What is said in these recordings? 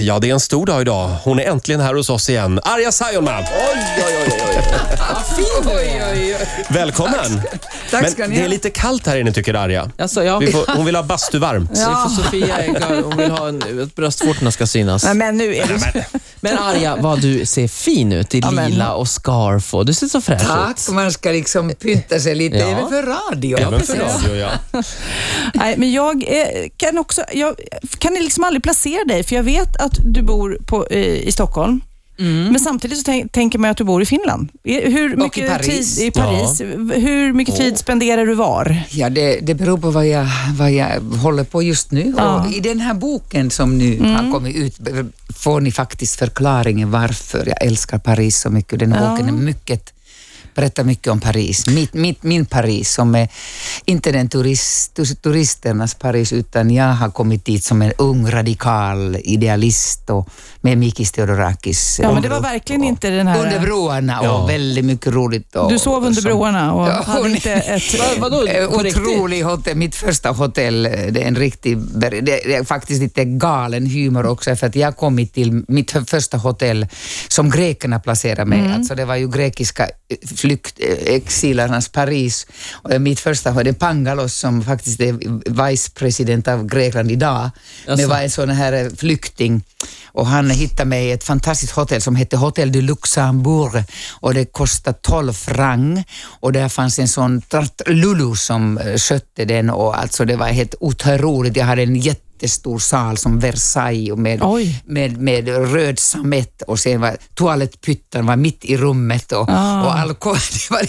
Ja, det är en stor dag idag. Hon är äntligen här hos oss igen. Arja Saijonmaa! Välkommen! Tack Men ska ni det är ha. lite kallt här inne tycker Arja. Alltså, ja. Vi får, hon vill ha bastuvarmt. Så för Sofia är, hon vill ha en, att bröstvårtorna ska synas. Nej, men nu är det... Men Arja, vad du ser fin ut i Ja, men- lila och scarf och du ser så fräsch Tack, ut. man ska liksom pynta sig lite Ja. även för radio. Även för radio, ja. Nej, men jag eh, kan också, jag kan liksom aldrig placera dig, för jag vet att du bor på, eh, i Stockholm. Men samtidigt så tänk, tänker man att du bor i Finland. Hur mycket i Paris. Tid, i Paris. Hur mycket tid spenderar du var? Ja, det, det beror på vad jag, vad jag håller på just nu. Ja. Och I den här boken som nu har kommit ut får ni faktiskt förklaringen varför jag älskar Paris så mycket. Den Ja. boken är mycket berättar mycket om Paris. Mitt, mitt, min Paris, som är inte den turist, turisternas Paris, utan jag har kommit dit som en ung radikal idealist och med Mikis Theodorakis. Ja, men det var verkligen inte den här... Under broarna och Ja. väldigt mycket roligt. Och, Du sov under som- broarna och Ja, hade inte ett... Va- vadå, Eh? Otrolig hotell. Mitt första hotell, eh, det är en riktig... Det är faktiskt lite galen humor också, för att jag kom till mitt första hotell som grekerna placerade mig. Mm. Alltså det var ju grekiska eh, flykt, exilarnas Paris. Och mitt första hotell, Pangalos, som faktiskt är vicepresident av Grekland idag, det var en sån här eh, flykting. Och han hittade mig ett fantastiskt hotell som hette Hotel du Luxembourg. Och det kostade 12 franc. Och där fanns en sån Lulu som eh, skötte den och alltså det var helt otroligt. Jag hade en jättestor sal som Versailles och med, Oj. med, med röd sammet och sen var toalettpytten var mitt i rummet och, Ah. och alkohol. Det var,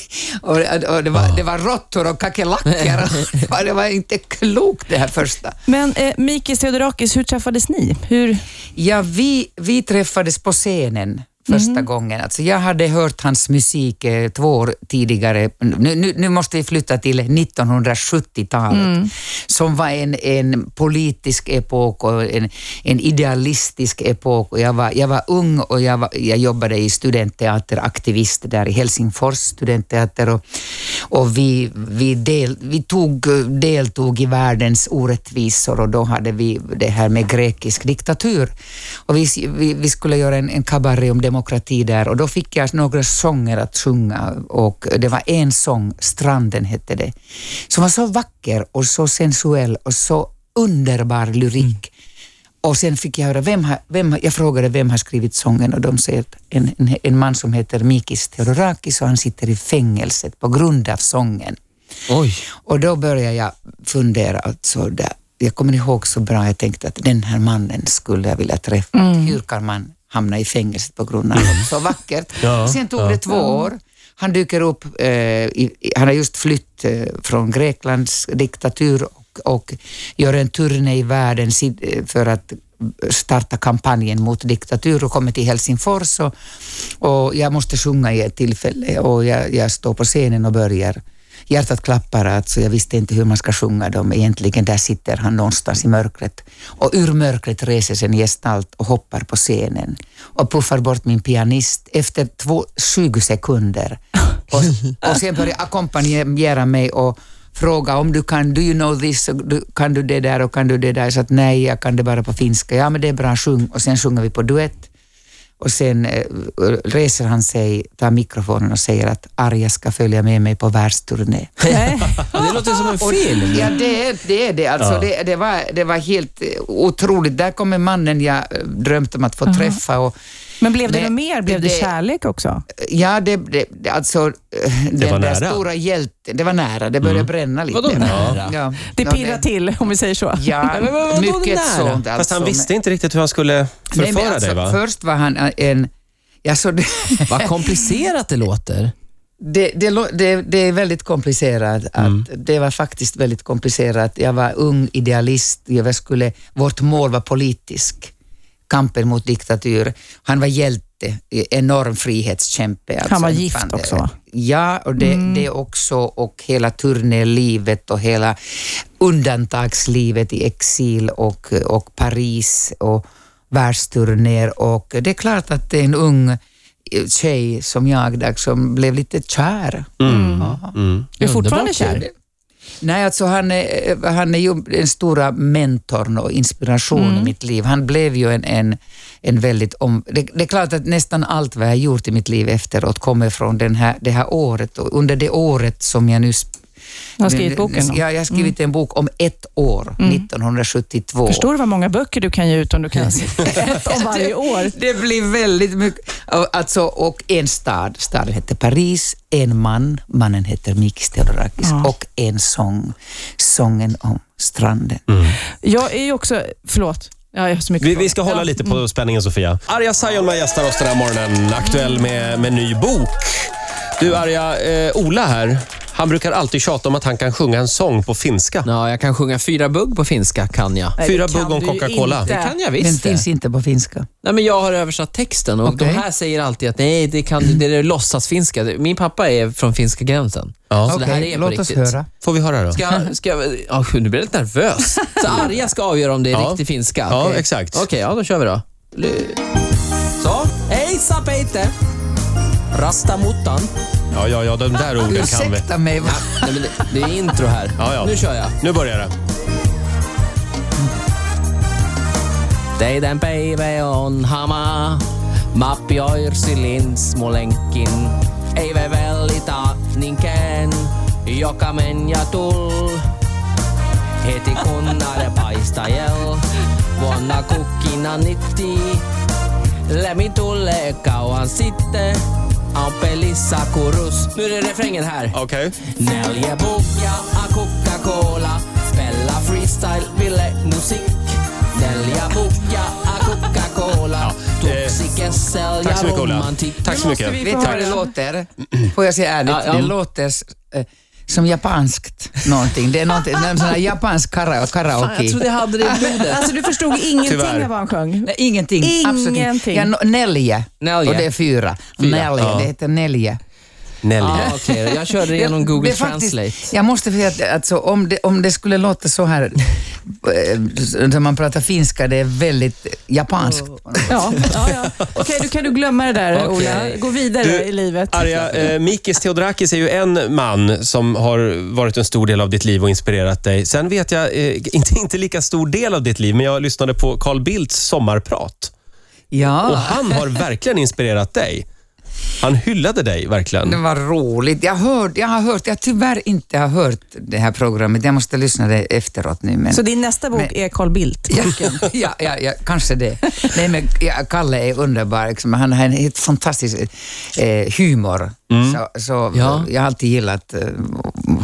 och, och det, var, det var råttor och kackerlackor. det, var, det var inte klokt det här första. Men eh, Mikis Theodorakis, hur träffades ni? Hur... Ja, vi, vi träffades på scenen första Mhm. gången. Alltså jag hade hört hans musik eh, två år tidigare. Nu, nu, nu måste vi flytta till 1970-talet, Mm. som var en, en politisk epok och en, en idealistisk epok. Och jag, var, jag var ung och jag, var, jag jobbade i studentteateraktivist där i Helsingfors studentteater och, och vi, vi, del, vi tog, deltog i världens orättvisor och då hade vi det här med grekisk diktatur. Och vi, vi, vi skulle göra en, en kabaré om demokrati där och då fick jag några sånger att sjunga och det var en sång, Stranden hette det, som var så vacker och så sensuell och så underbar lyrik. Och sen fick jag höra, vem har, vem, jag frågade vem har skrivit sången och de säger att en, en, en man som heter Mikis Theodorakis och han sitter i fängelset på grund av sången. Oj. Och då började jag fundera, alltså där, jag kommer ihåg så bra, jag tänkte att den här mannen skulle jag vilja träffa. Hur kan man hamna i fängelset på grund av något så vackert? Ja, Sen tog ja. det två år. Han dyker upp, eh, i, han har just flytt eh, från Greklands diktatur och, och gör en turné i världen eh, för att starta kampanjen mot diktatur och kommer till Helsingfors och, och jag måste sjunga i ett tillfälle och jag, jag står på scenen och börjar Hjärtat klappar, alltså jag visste inte hur man ska sjunga dem. Egentligen där sitter han någonstans i mörkret. Och ur mörkret reser sig en gestalt och hoppar på scenen och puffar bort min pianist efter två, 20 sekunder. Och, och sen börjar ackompanjera mig och fråga om du kan, do you know this, kan du det där och kan du det där? Så att nej, jag kan det bara på finska. Ja, men det är bra, sjung. Och sen sjunger vi på duett. Och sen eh, reser han sig, tar mikrofonen och säger att Arja ska följa med mig på världsturné. Det låter som en film. Ja, det är det. Är det. Alltså, Ja. det, det, var, det var helt eh, otroligt. Där kommer mannen jag eh, drömt om att få träffa. Och, Men blev det, Det- något mer? Blev det, det- kärlek också? ja, det, det, det- alltså, eh, den var där nära. stora hjälten, det var nära. Det började bränna lite. Vadå nära? Ja. Det pirrar till, om vi säger så. Ja, mycket nära? sånt. Alltså. Fast han visste inte riktigt hur han skulle Nej, förföra men alltså, dig va? Först var han en... Ja, så det, Vad komplicerat det låter. Det, det, det, det är väldigt komplicerat. Att Det var faktiskt väldigt komplicerat. Jag var ung idealist. Jag skulle, vårt mål var politisk. Kampen mot diktatur. Han var hjälte, enorm frihetskämpe. alltså. Han var gift också, va? Ja, och det, det också och hela turnélivet och hela undantagslivet i exil och, och Paris och världsturnéer och det är klart att det är en ung tjej som jag där som blev lite kär. Ja. Mm. Du är fortfarande kär? Nej, alltså han är, han är ju den stora mentorn och inspirationen i mitt liv. Han blev ju en, en, en väldigt... Om, det, det är klart att nästan allt vad jag har gjort i mitt liv efteråt kommer från den här, det här året. Och under det året som jag nu... Jag har skrivit boken då. Ja, jag har skrivit en bok om ett år, 1972. Förstår du vad många böcker du kan ge ut om du kan ett om varje år? Det blir väldigt mycket. Alltså, och en stad, staden heter Paris, en man, mannen heter Mikis Theodorakis Ja. och en sång, sången om stranden. Jag är ju också, förlåt, ja, jag har så mycket Vi, vi ska hålla Ja. lite på spänningen Sofia. Arja Saijonmaa gästar oss den här morgonen. Aktuell med, med ny bok. Du Arja, eh, Ola här. Han brukar alltid tjata om att han kan sjunga en sång på finska. Ja, jag kan sjunga fyra bugg på finska, kan jag. Nej, Fyra bugg om Coca-Cola. Det kan jag Den visst. finns det. inte på finska. Nej, men jag har översatt texten och Okej. de här säger alltid att nej, det, kan, det är låtsasfinska. Min pappa är från finska gränsen. Ja. Så det här är på låt oss riktigt. höra. Får vi höra då? Ska, ska, oh, nu blir jag lite nervös. Så Arja ska avgöra om det är Ja. riktig finska? Ja, Okej. exakt. Okej, ja då kör vi då. Så. Hej Sapeite! Rasta muttan. Ja, ja, ja, de där orden kan vi. Ursäkta mig. va? Nej, men det, det är intro här. Ja, ja. Nu kör jag. Nu börjar det. Teidän päivä on hama, mappi oirsilin smolenkin. Ei me vellita niinkään, joka men ja tull. Heti kun nade paistajel, vuonna kukkina nitti. Lämmi tulee kauan sitten, on pelissä kurus. Nu är det refrängen här. Okej. Neljä bugja a Coca-Cola Spela freestyle, ville musik Neljä bugja a Coca-Cola eh, tack så mycket, Ola. romantik Tack så mycket. vi Vet få du vad det låter? Får jag säga ärligt? Ja, ja. Det låter eh, som japanskt någonting. Det är någonting, någon sån här japansk kara- Fan, karaoke. jag trodde jag hade det i blodet. Alltså du förstod ingenting Tyvärr. av vad han sjöng? Nej, ingenting. Absolut Ingenting. inte. Ja, Nelje. Nelje. Och det är fyra. Fyra. Nelje. Ja. Det heter Nelje. Nelja. Ja, okej. Jag körde det genom Google Det är faktiskt- Translate. Jag måste säga att alltså, om, det, om det skulle låta så här, eh, när man pratar finska, det är väldigt japanskt. Ja, ja, ja. Okej, då kan du glömma det där Okej. Ola. Gå vidare Du, i livet. Arja, eh, Mikis Theodorakis är ju en man som har varit en stor del av ditt liv och inspirerat dig. Sen vet jag, eh, inte, inte lika stor del av ditt liv, men jag lyssnade på Carl Bildts sommarprat. Och Ja, han har verkligen inspirerat dig. Han hyllade dig det verkligen. var roligt. Jag, hörde, jag har hört, jag tyvärr inte har hört det här programmet. Jag måste lyssna det efteråt nu. Men... Så din nästa bok Men- är Carl Bildt? Ja, ja, ja, ja, kanske det. Nej, men ja, Kalle är underbar. Liksom. Han har en helt fantastisk eh, humor. Så, så Ja. Jag har alltid gillat eh,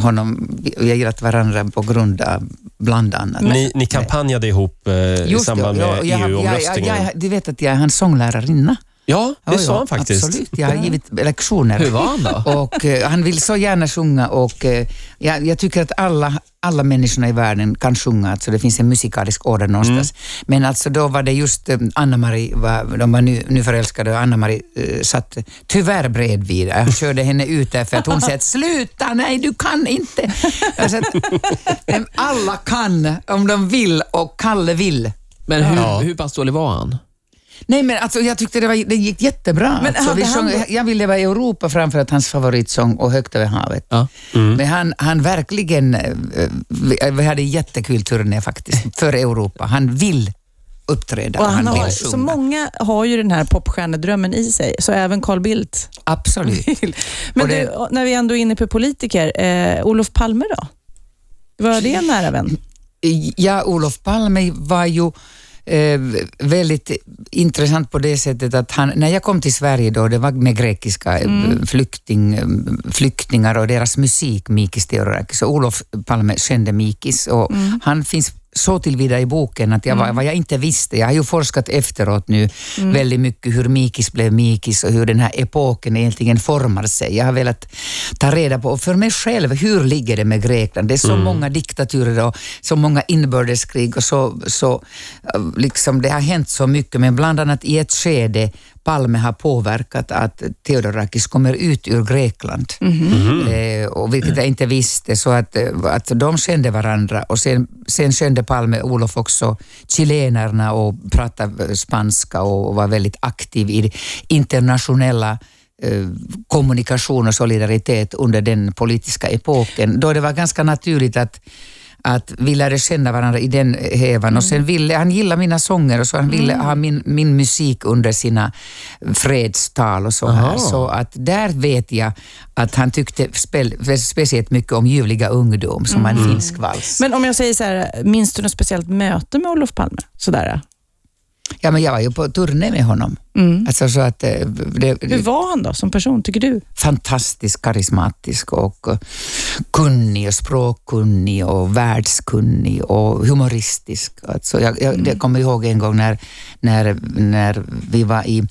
honom. Vi har gillat varandra på grund av bland annat. Ni, ni kampanjade ihop eh, i det, samband med EU-omröstningen. Du vet att jag är hans sånglärarinna. Ja, det Ja, sa ja, han faktiskt. Absolut, jag har givit lektioner. Hur var han då? Och, eh, han vill så gärna sjunga och eh, jag, jag tycker att alla, alla människorna i världen kan sjunga, alltså det finns en musikalisk order någonstans. Men alltså då var det just eh, Anna-Marie, var, de var nu, nu förälskade och Anna-Marie eh, satt tyvärr bredvid. Jag körde henne ut där för att hon sa att sluta, nej du kan inte. Alltså, alla kan om de vill och Kalle vill. Men hur, Ja. hur pass dålig var han? Nej men alltså jag tyckte det, var, det gick jättebra. Men alltså, vi han sjöng, då- jag ville vara i Europa framför att hans favoritsång och Högt över havet. Ja. Men han, han verkligen, eh, vi, vi hade en jättekul turné faktiskt, för Europa. Han vill uppträda Och och han han har, vill så många har ju den här popstjärnedrömmen i sig, så även Carl Bildt Absolut. vill. Men det- du, när vi ändå är inne på politiker, eh, Olof Palme då? Var det en nära vän? Ja, Olof Palme var ju eh, väldigt intressant på det sättet att han, när jag kom till Sverige då, det var med grekiska eh, flykting, eh, flyktingar och deras musik, Mikis Theodorakis, och Olof Palme kände Mikis och han finns så tillvida i boken att jag, var- vad jag inte visste, jag har ju forskat efteråt nu väldigt mycket hur Mikis blev Mikis och hur den här epoken egentligen formar sig. Jag har velat ta reda på, och för mig själv, hur ligger det med Grekland? Det är så många diktaturer och så många inbördeskrig och så, så eh, liksom det har hänt så mycket, men bland annat i ett skede Palme har påverkat att Theodorakis kommer ut ur Grekland, eh, och vilket jag inte visste, så att, eh, att de kände varandra. Och sen, sen kände Palme Olof också chilenerna och pratade spanska och var väldigt aktiv i internationella eh, kommunikation och solidaritet under den politiska epoken, då det var ganska naturligt att att vi lärde känna varandra i den hävan och sen ville han gilla mina sånger och så han ville ha min, min musik under sina fredstal och så här. Så att där vet jag att han tyckte spel, speciellt mycket om ljuvliga ungdom som en finsk vals. Men om jag säger så här, minns du något speciellt möte med Olof Palme? Sådär. Ja, men jag var ju på turné med honom. Alltså, så att, eh, det, Hur var han då som person, tycker du? fantastiskt karismatisk och eh, kunnig och språkkunnig och världskunnig och humoristisk. Alltså jag, jag, jag kommer ihåg en gång när, när, när vi var i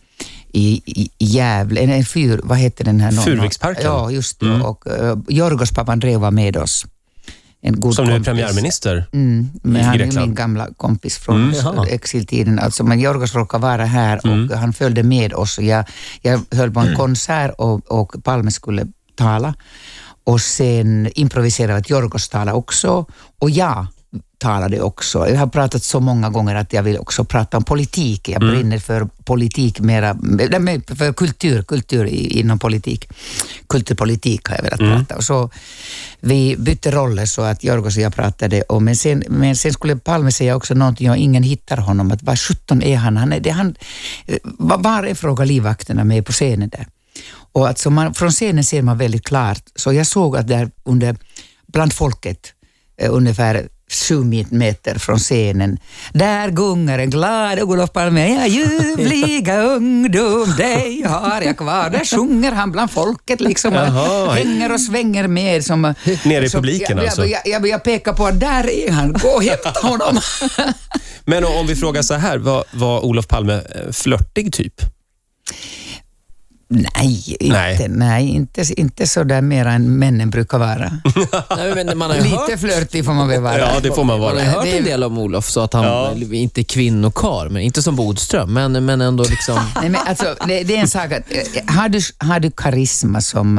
i, i Gävle, en, en fyr, vad heter den här? Furuviksparken? Ja, just det. Och uh, Jorgos Papandreou var med oss. En god Som nu är premiärminister. Mm, men i han är Grekland. min gamla kompis från Mm. Exiltiden. Alltså, men Jorgos råkade vara här Mm. och han följde med oss. Och jag, jag höll på en konsert och, och Palme skulle tala. Och sen improviserade Jorgos talade också och jag talade också. Jag har pratat så många gånger att jag vill också prata om politik. Jag brinner för politik mera, för kultur, kultur inom politik. Kulturpolitik har jag velat prata. Och så vi bytte roller så att Jorgos och jag pratade om, men sen, men sen skulle Palme säga också någonting och ingen hittar honom. Att vad sjutton är han? han, är, det, han var bara fråga livvakterna med på scenen där. Och alltså man, från scenen ser man väldigt klart, så jag såg att där under, bland folket, eh, ungefär sju meter från scenen, där gungar en glad Olof Palme, ja ljuvliga ungdom, dig har jag kvar. Där sjunger han bland folket liksom, Jaha. hänger och svänger med. Som, Nere i som- publiken jag, alltså? Jag, jag, jag pekar på att där är han, gå och hämta honom. Men om vi frågar så här, var, var Olof Palme eh, flörtig typ? Nej, inte, Nej. nej. inte, inte så där mer än männen brukar vara. Nej, men man har ju hört, Lite flörtig får man väl vara. Ja, det får man man har vara. hört Det är- en del om Olof, så att han Ja. inte är kvinnokar, men inte som Bodström, men, men ändå liksom... Nej, men alltså, det, det är en sak att, eh, har du, har du karisma som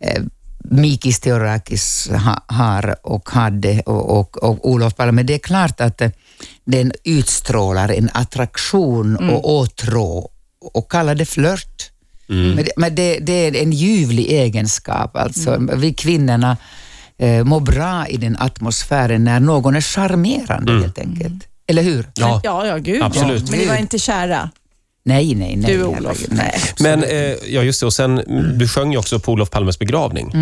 eh, Mikis Theorakis ha, har och hade och, och, och Olof Palme, det är klart att eh, den utstrålar en attraktion och åtrå och kallar det flört. Men, det, men det, det är en ljuvlig egenskap. Alltså, Vi kvinnorna eh, mår bra i den atmosfären när någon är charmerande helt enkelt. Eller hur? Ja. Ja, ja, gud. Absolut. Ja. Men ni var inte kära? Nej, nej, nej. Du, Olof. herregud, Nej. Men, eh, ja just det, och sen, mm, du sjöng ju också på Olof Palmes begravning.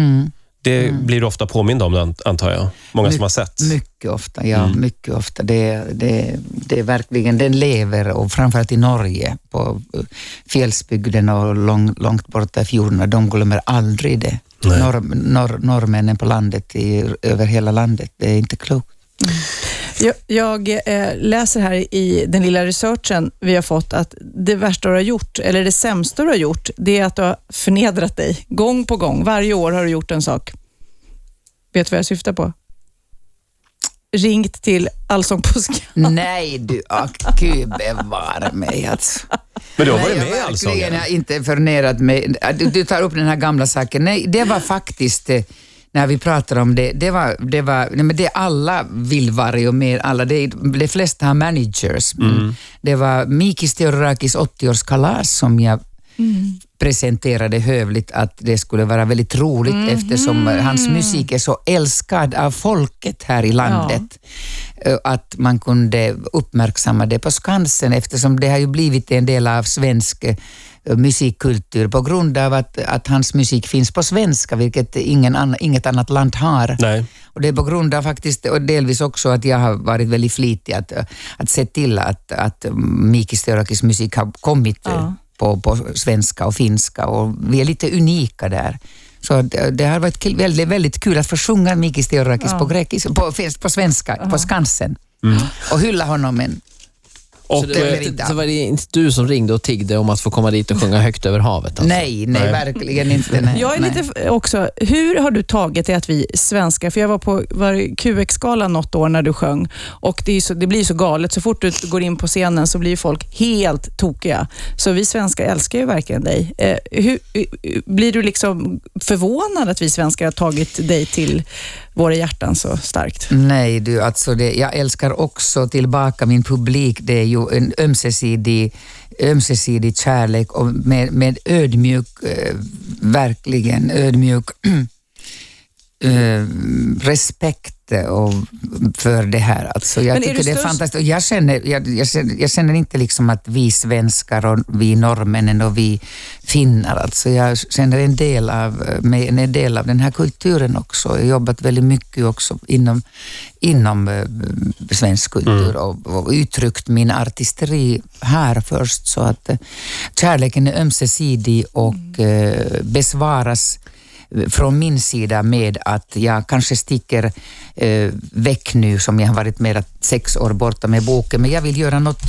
Det blir du ofta påmind om, ant- antar jag. Många som har sett. Mycket ofta, ja. Mycket ofta. Det, det, det är verkligen, den lever och framförallt i Norge, på eh, fjällsbygden och lång, långt borta i fjordarna, de glömmer aldrig det. Norr, norr, norrmännen på landet, i, över hela landet, det är inte klokt. Jag, jag eh, läser här i den lilla researchen vi har fått att det värsta du har gjort, eller det sämsta du har gjort, det är att du har förnedrat dig gång på gång. Varje år har du gjort en sak. Vet du vad jag syftar på? Ringt till Allsång på Skansen. Nej du, ack, gud bevare mig alltså. Men du har varit jag med i Allsången. har inte förnerat mig. Du, du tar upp den här gamla saken. Nej, det var faktiskt, eh, när vi pratar om det, det var, det var nej, men det alla vill vara och mer, alla, det, de flesta har managers. Men Det var Mikis Theodorakis 80-årskalas som jag presenterade hövligt att det skulle vara väldigt roligt eftersom eh, hans musik är så älskad av folket här i landet. Eh, Att man kunde uppmärksamma det på Skansen eftersom det har ju blivit en del av svensk musikkultur på grund av att, att hans musik finns på svenska, vilket ingen annan, inget annat land har. Nej. Och det är på grund av faktiskt, och delvis också att jag har varit väldigt flitig att, att se till att, att Mikis Theorakis musik har kommit Ja. eh, på, på svenska och finska och vi är lite unika där. Så det, det har varit kul- väldigt, väldigt kul att få sjunga Mikis Theorakis Ja. på, grekis, på, på svenska, på Skansen och hylla honom. En, Så, Och, det var eh, så var det inte du som ringde och tiggde om att få komma dit och sjunga högt över havet? Alltså. nej, nej, Nej. verkligen inte. Nej, Jag är nej. lite också, hur har du tagit det att vi svenskar, för jag var på var det QX-galan något år när du sjöng och det, är så, det blir så galet, så fort du går in på scenen så blir folk helt tokiga. Så vi svenskar älskar ju verkligen dig. Eh, hur, eh, blir du liksom förvånad att vi svenskar har tagit dig till våra hjärtan så starkt? Nej, du, alltså det, jag älskar också tillbaka min publik. Det är ju en ömsesidig ömsesidig kärlek och med, med ödmjuk, eh, verkligen ödmjuk eh, respekt och för det här. Alltså jag Men tycker du det är fantastiskt. Och jag, känner, jag, jag, känner, jag känner inte liksom att vi svenskar och vi norrmännen och vi finnar, alltså jag känner en del av, mig, en del av den här kulturen också. Jag har jobbat väldigt mycket också inom, inom eh, svensk kultur och, och uttryckt min artisteri här först. Så att eh, kärleken är ömsesidig och eh, besvaras från min sida med att jag kanske sticker eh, väck nu som jag har varit mer sex år borta med boken, men jag vill göra något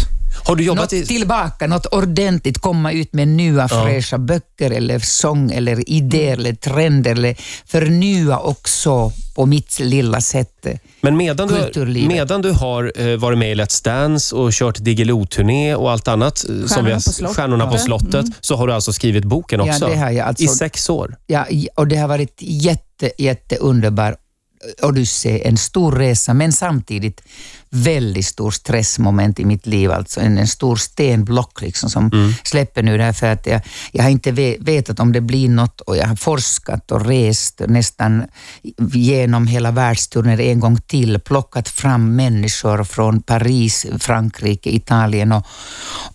har du jobbat något i... tillbaka, något ordentligt, komma ut med nya fräscha böcker eller sång eller idéer eller trender eller förnya också på mitt lilla sätt. Men medan du, medan du har eh, varit med i Let's Dance och kört Diggiloo-turné och allt annat, eh, som vi har, på slottet. Stjärnorna på Ja. slottet, så har du alltså skrivit boken Ja, också. det har jag. Alltså- I sex år. Ja, och det har varit jätte, jätte odyssé, en stor resa, men samtidigt väldigt stor stressmoment i mitt liv. Alltså en, en stor stenblock liksom som släpper nu därför att jag, jag har inte ve- vetat om det blir något och jag har forskat och rest nästan genom hela världsturnén en gång till, plockat fram människor från Paris, Frankrike, Italien och,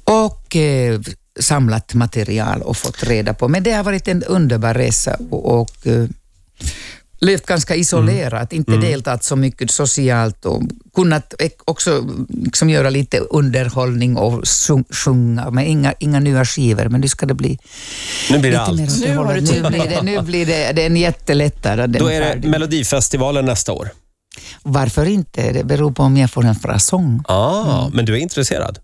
och eh, samlat material och fått reda på. Men det har varit en underbar resa och, och eh, levt ganska isolerat, inte deltagit så mycket socialt och kunnat också liksom göra lite underhållning och sjung- sjunga, men inga, inga nya skivor. Men nu ska det bli Nu blir det lite mer allt. Nu har du. Nu blir det, nu blir det, det är en jättelättare. Den Då är det färdig. Melodifestivalen nästa år. Varför inte? Det beror på om jag får en bra sång. Ah, Men du är intresserad?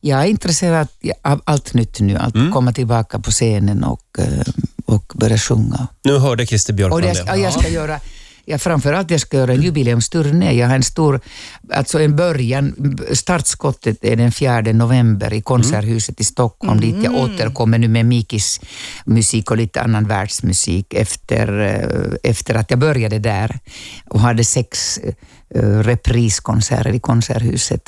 Jag är intresserad av allt nytt nu, att Mm. komma tillbaka på scenen och, eh, och börja sjunga. Nu hörde Christer Och Björkman det, det. ja, jag ska göra, ja, framförallt jag ska göra en jubileumsturné. Jag har en stor, alltså en början, startskottet är den 4 november i Konserthuset i Stockholm, dit jag återkommer nu med Mikis musik och lite annan världsmusik efter, eh, efter att jag började där och hade sex eh, repriskonserter i Konserthuset.